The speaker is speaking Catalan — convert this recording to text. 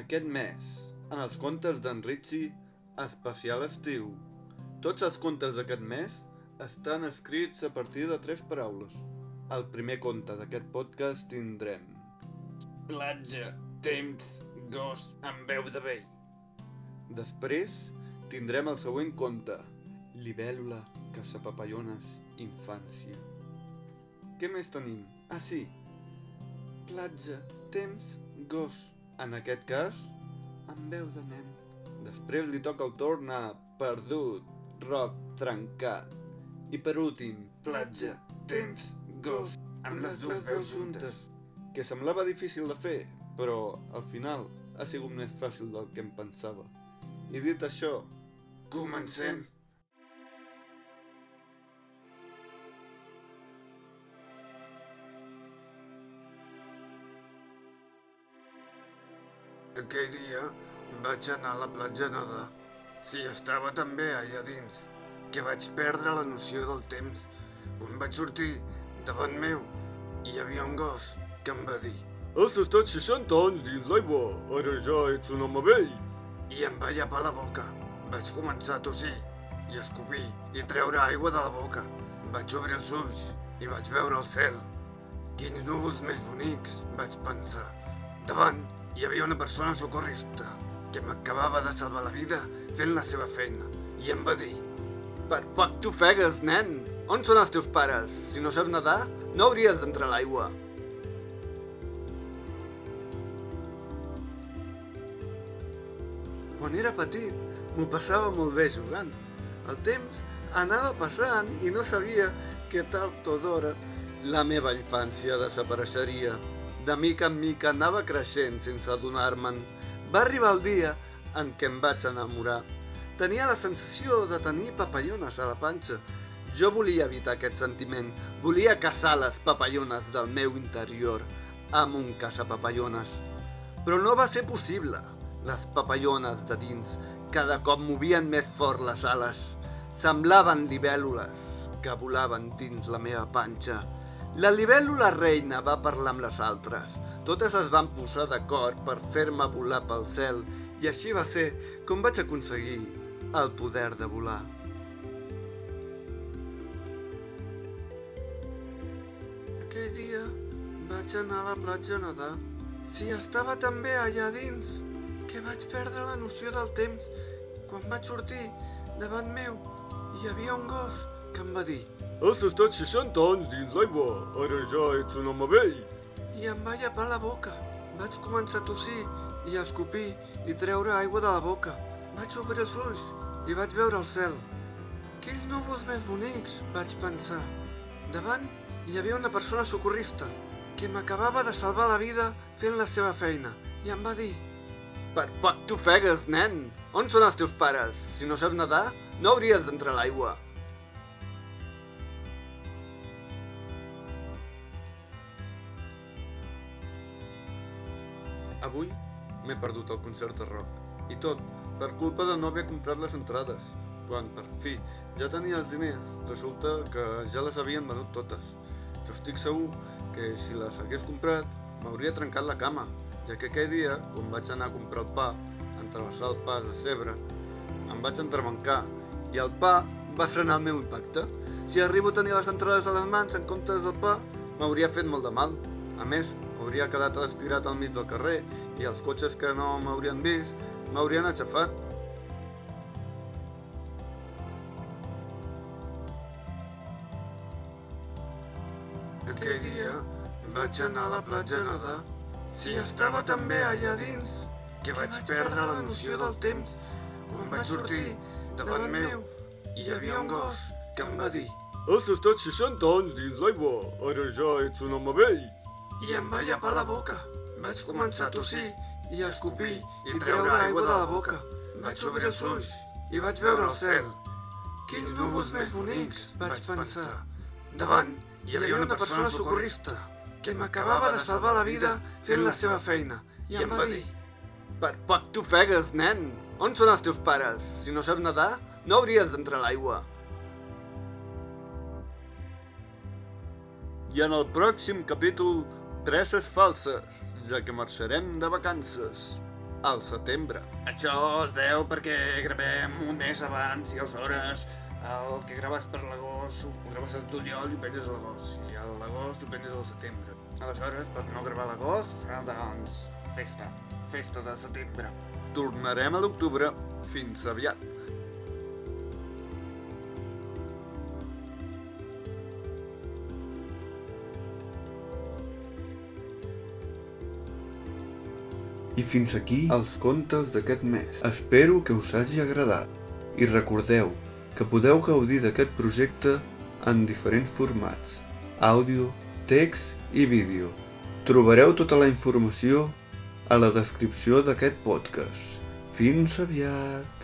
Aquest mes, en els contes d'en Ritchie, especial estiu. Tots els contes d'aquest mes estan escrits a partir de tres paraules. Al primer conte d'aquest podcast tindrem Platja, temps, gos, amb veu de vell. Després tindrem el següent conte, Libèl·lula, caçapapallones, infància. Què més tenim? Ah, sí. Platja, temps, gos. En aquest cas, amb veu de nen. Després li toca el torn a Perdut, Roc, Trencat. I per últim, Platja, temps, gos, amb les dues veus juntes. que semblava difícil de fer, però al final ha sigut més fàcil del que em pensava. I dit això, Comencem. Aquell dia vaig anar a la platja a nedar. Sí, estava tan bé allà dins que vaig perdre la noció del temps. Quan vaig sortir davant meu hi havia un gos que em va dir Has estat 60 anys dins l'aigua, ara ja ets un home vell. i em va llepar la boca. Vaig començar a tossir i escopir i treure aigua de la boca. Vaig obrir els ulls i vaig veure el cel. Quins núvols més bonics, vaig pensar. Davant hi havia una persona socorrista que m'acabava de salvar la vida fent la seva feina i em va dir Per poc t'ofegues, nen! On són els teus pares? Si no saps nedar, no hauries d'entrar a l'aigua. Quan era petit, m'ho passava molt bé jugant. El temps anava passant i no sabia que tard o d'hora la meva infància desapareixeria. De mica en mica anava creixent sense adonar-me'n. Va arribar el dia en què em vaig enamorar. Tenia la sensació de tenir papallones a la panxa. Jo volia evitar aquest sentiment. Volia caçar les papallones del meu interior amb un caçapapallones. Però no va ser possible. Les papallones de dins cada cop movien més fort les ales. Semblaven libèl·lules que volaven dins la meva panxa. La libèl·lula reina va parlar amb les altres. Totes es van posar d'acord per fer-me volar pel cel i així va ser com vaig aconseguir el poder de volar. Aquell dia vaig anar a la platja a nedar. Si estava tan bé allà dins que vaig perdre la noció del temps. Quan vaig sortir, davant meu, hi havia un gos que em va dir Has estat 60 anys dins l'aigua, ara ja ets un home vell. i em va llepar la boca. Vaig començar a tossir i a escopir i treure aigua de la boca. Vaig obrir els ulls i vaig veure el cel. Quins núvols més bonics, vaig pensar. Davant hi havia una persona socorrista que m'acabava de salvar la vida fent la seva feina i em va dir Per poc t'ofegues, nen! On són els teus pares? Si no saps nedar, no hauries d'entrar a l'aigua. Avui m'he perdut el concert de rock. I tot per culpa de no haver comprat les entrades. Quan, per fi, ja tenia els diners, resulta que ja les havien venut totes. Jo estic segur que si les hagués comprat, m'hauria trencat la cama, ja que aquell dia, quan vaig anar a comprar el pa, en travessar el pas de Cebre, em vaig entrebancar i el pa va frenar el meu impacte. Si arribo a tenir les entrades a les mans en comptes del pa, m'hauria fet molt de mal. A més, m'hauria quedat estirat al mig del carrer i els cotxes que no m'haurien vist m'haurien aixafat. Aquell dia vaig anar a la platja a nedar. Sí, estava tan bé allà dins que vaig perdre la noció del temps. Quan vaig sortir davant meu hi havia un gos que em va dir Has estat 60 anys dins l'aigua, ara ja ets un home vell. i em va llepar la boca. Vaig començar a tossir I a escopir i treure aigua de la boca. Vaig obrir els ulls i vaig veure el cel. Quins núvols més bonics, vaig pensar. Davant hi havia una persona socorrista que m'acabava de salvar la vida fent la seva feina i em va dir Per poc t'ofegues, nen! On són els teus pares? Si no saps nedar, no hauries d'entrar a l'aigua. I en el pròxim capítol, presses falses, ja que marxarem de vacances. al setembre. Això es deu perquè gravem un mes abans i aleshores el que graves per l'agost ho graves al juliol i ho penges a l'agost i a l'agost ho penges al setembre. Aleshores, per no gravar l'agost, serà doncs festa, festa de setembre. Tornarem a l'octubre. Fins aviat. I fins aquí els contes d'aquest mes. Espero que us hagi agradat. I recordeu que podeu gaudir d'aquest projecte en diferents formats. Àudio, text i vídeo. Trobareu tota la informació a la descripció d'aquest podcast. Fins aviat!